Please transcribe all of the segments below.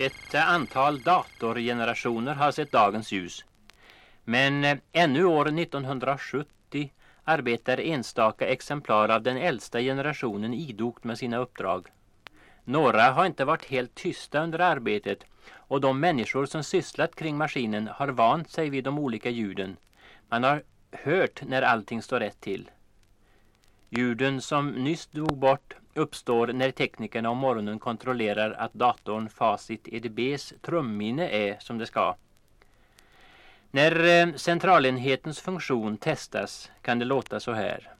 Ett antal datorgenerationer har sett dagens ljus. Men eh, ännu år 1970 arbetar enstaka exemplar av den äldsta generationen idogt med sina uppdrag. Några har inte varit helt tysta under arbetet och de människor som sysslat kring maskinen har vant sig vid de olika ljuden. Man har hört när allting står rätt till. Ljuden som nyss dog bort uppstår när teknikerna om morgonen kontrollerar att datorn Facit EDBs trumminne är som det ska. När eh, centralenhetens funktion testas kan det låta så här.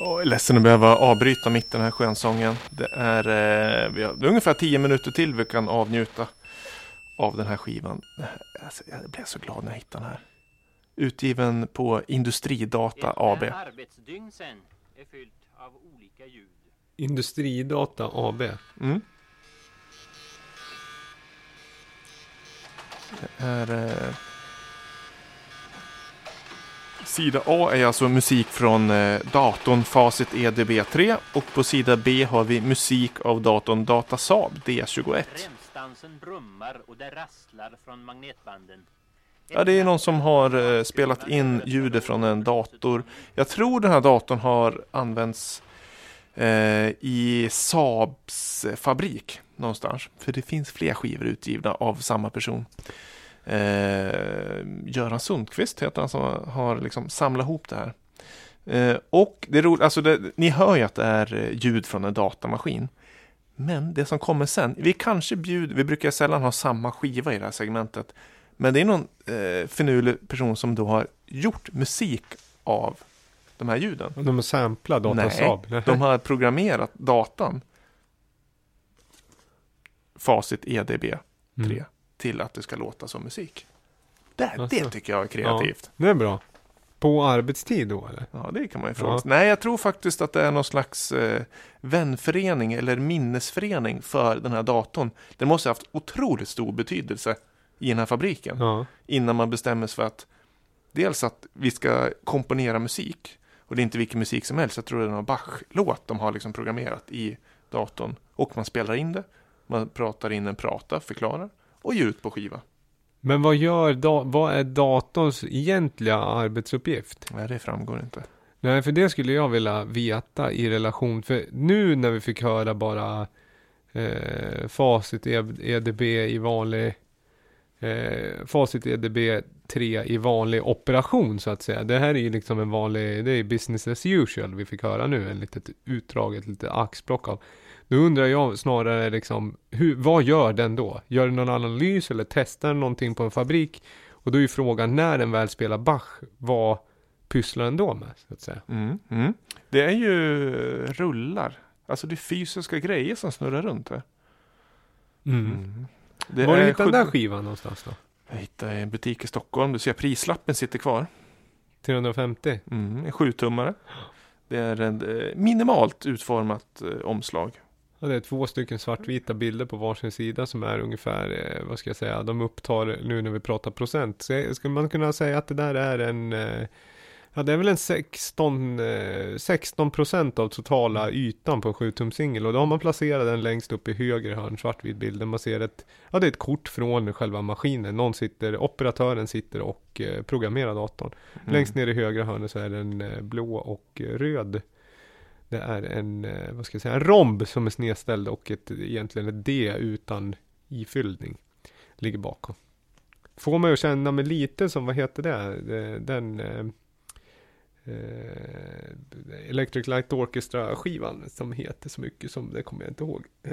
Jag är ledsen att behöva avbryta mitt den här skönsången. Det är, eh, vi har, det är ungefär tio minuter till vi kan avnjuta av den här skivan. Alltså, jag blev så glad när jag hittade den här. Utgiven på Industridata AB. Ett arbetsdygn sen är fyllt av olika ljud. Industridata AB. Mm. Det är... Sida A är alltså musik från eh, datorn Facit EDB3 och på sida B har vi musik av datorn Datasaab D21. Remstansen brummar och det rasslar från magnetbanden. Ja, det är någon som har eh, spelat in ljudet från en dator. Jag tror den här datorn har använts eh, i Saabs fabrik någonstans. För det finns fler skivor utgivna av samma person. Eh, Göran Sundqvist heter han som har liksom samlat ihop det här. Eh, och det är roligt, alltså det, ni hör ju att det är eh, ljud från en datamaskin. Men det som kommer sen, vi kanske bjuder, vi brukar sällan ha samma skiva i det här segmentet. Men det är någon eh, finurlig person som då har gjort musik av de här ljuden. De har samplat Datasaab. Nej, de har programmerat datan. Facit EDB 3 Mm. Till att det ska låta som musik. Det, det Alltså. tycker jag är kreativt. Det är bra. På arbetstid då eller? Ja, det kan man ju fråga Ja. Nej, jag tror faktiskt att det är någon slags eh, vänförening eller minnesförening för den här datorn. Den måste ha haft otroligt stor betydelse i den här fabriken. Ja. Innan man bestämmer sig för att dels att vi ska komponera musik. Och det är inte vilken musik som helst. Jag tror det är någon Bach-låt de har liksom programmerat i datorn. Och man spelar in det. Man pratar in en prata, förklarar. Och ger ut på skiva. Men vad gör vad är datorns egentliga arbetsuppgift? Nej, det framgår inte. Nej, för det skulle jag vilja veta i relation, för nu när vi fick höra bara eh, facit EDB i vanlig eh, facit EDB 3 i vanlig operation så att säga. Det här är ju liksom en vanlig, det är business as usual vi fick höra nu, en litet utdrag, ett litet axplock av. Nu undrar jag snarare liksom, hur, vad gör den då? Gör den någon analys eller testar den någonting på en fabrik? Och då är ju frågan, när den väl spelar Bach, vad pysslar den då med? Så att säga. Mm, mm. Det är ju rullar. Alltså det är fysiska grejer som snurrar runt här. Mm. Det Var är du hittade den där 70 skivan någonstans då? Jag hittade en butik i Stockholm. Du ser prislappen sitter kvar. 350? Mm, en sjutummare. Det är en eh, minimalt utformat eh, omslag. Ja, det är två stycken svartvita bilder på varsin sida som är ungefär, eh, vad ska jag säga, de upptar nu när vi pratar procent. Så skulle man kunna säga att det där är en, eh, ja det är väl en 16, eh, 16 procent av totala ytan på en 7 tum singel. Och då har man placerat den längst upp i höger hörn, svartvit bild. där Man ser ett, ja det är ett kort från själva maskinen. Någon sitter, operatören sitter och eh, programmerar datorn. Mm. Längst ner i högra hörnet så är det en eh, blå och eh, röd. Det är en, eh, vad ska jag säga, en romb som är snedställd och ett, egentligen ett D utan ifyllning. Ligger bakom. Får mig att känna mig lite som, vad heter det, Det- den eh, Electric Light Orchestra skivan som heter så mycket som, det kommer jag inte ihåg. Eh,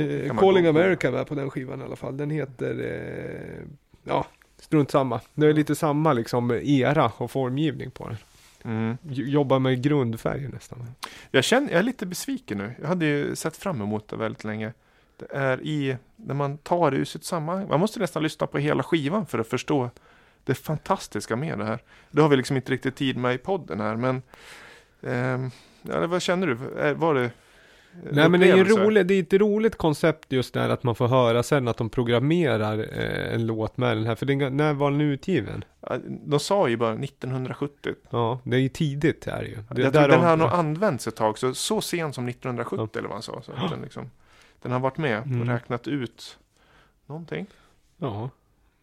eh, Calling? America är på den skivan i alla fall. Den heter, eh, ja, strunt samma. Det är lite samma liksom era och formgivning på den. Mm. Jobbar med grundfärger nästan. Jag, känner, jag är lite besviken nu. Jag hade ju sett fram emot det väldigt länge. Det är i, när man tar det ur sitt sammanhang. Man måste nästan lyssna på hela skivan för att förstå det fantastiska med det här. Det har vi liksom inte riktigt tid med i podden här, men ja, vad känner du? Var det Nej men det är roligt, det är ett roligt koncept just där att man får höra sen att de programmerar eh, en låt med den här. För den, när var den utgiven? Ja, De sa ju bara 1970. Ja, det är ju tidigt här ju. Det, jag tror den de- har nog använts ett tag, så, så sent som 1970 eller vad han sa. Så att den, liksom, den har varit med och Mm. räknat ut någonting. Ja,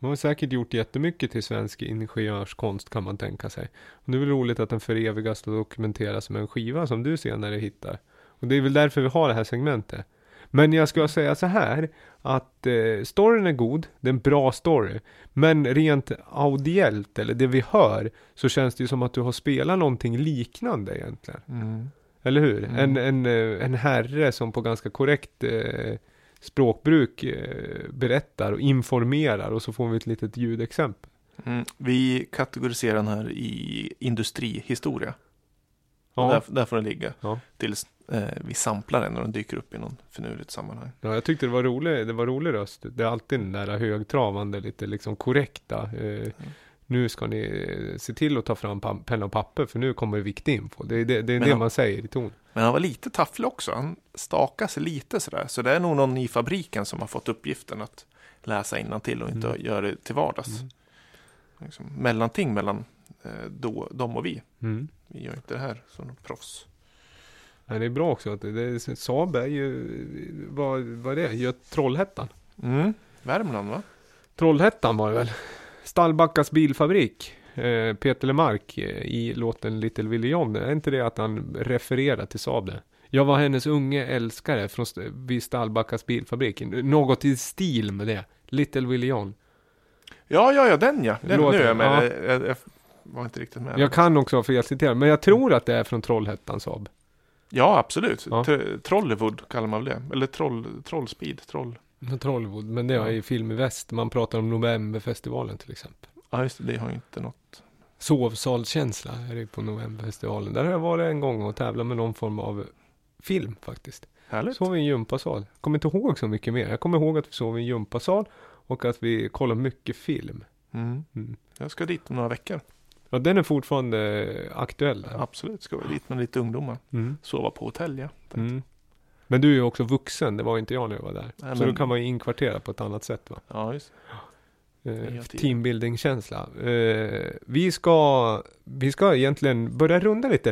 de har säkert gjort jättemycket till svensk ingenjörskonst kan man tänka sig. Och det är väl roligt att den förevigas och dokumenteras som en skiva som du senare hittar. Och det är väl därför vi har det här segmentet. Men jag ska säga så här, att eh, storyn är god, det är en bra story. Men rent audiellt, eller det vi hör, så känns det ju som att du har spelat någonting liknande egentligen. Eller hur? Mm. En, en, eh, en herre som på ganska korrekt eh, språkbruk eh, berättar och informerar och så får vi ett litet ljudexempel. Mm. Vi kategoriserar den här i industrihistoria. Ja, Där, där får den ligga. Ja. Tills eh, vi samplar den när den dyker upp i någon finurligt sammanhang. ja, jag tyckte det var rolig, det var rolig röst. Det är alltid den där högtravande, lite liksom korrekta. Eh, Nu ska ni se till att ta fram penna och papper för nu kommer det viktig info. Det är det, det, är det man säger i ton. Men han var lite tafflig också. Han stakade sig lite sådär. Så det är nog någon i fabriken som har fått uppgiften att läsa till och inte Mm. göra det till vardags. Mm. Liksom, mellanting mellan eh, då, dem och vi. Mm. Vi gör inte det här som proffs. Ja, det är bra också att det, det Saab är ju, vad, vad är det? Gör Trollhättan? Mm. Värmland va? Trollhättan var det väl? Stallbackas bilfabrik. Eh, Peter Lemark eh, i låten Little Willie John. Är inte det att han refererar till Saab det? Jag var hennes unge älskare från st- vid Stallbackas bilfabrik. Något i stil med det. Little Willie John. Ja, ja, ja, den ja. Den, Låter- nu är jag med. ja. Jag, jag, jag var inte riktigt med. Jag kan också ha felciterat, men jag tror att det är från Trollhättan Saab. Ja, absolut. Ja. Tr- Trollywood kallar man väl det. Eller troll, Trollspeed. Troll. Trollwood, men det är i Film i Väst. Man pratar om Novemberfestivalen till exempel. Ja, just det. Det har ju inte något. Sovsalskänsla är det på Novemberfestivalen. Där har jag varit en gång och tävlat med någon form av film faktiskt. Härligt. Sov i en gympasal. Kommer inte ihåg så mycket mer. Jag kommer ihåg att vi sov i en gympasal och att vi kollade mycket film. Mm. Mm. Jag ska dit om några veckor. Ja, den är fortfarande aktuell. Där. Absolut, ska vi dit med lite ungdomar. Mm. Sova på hotell, ja. Mm. Men du är ju också vuxen, det var inte jag när jag var där. Nej, Så men- då kan man ju inkvartera på ett annat sätt va? Ja, just Eh, teambuilding-känsla. Eh, vi, ska, vi ska egentligen börja runda lite.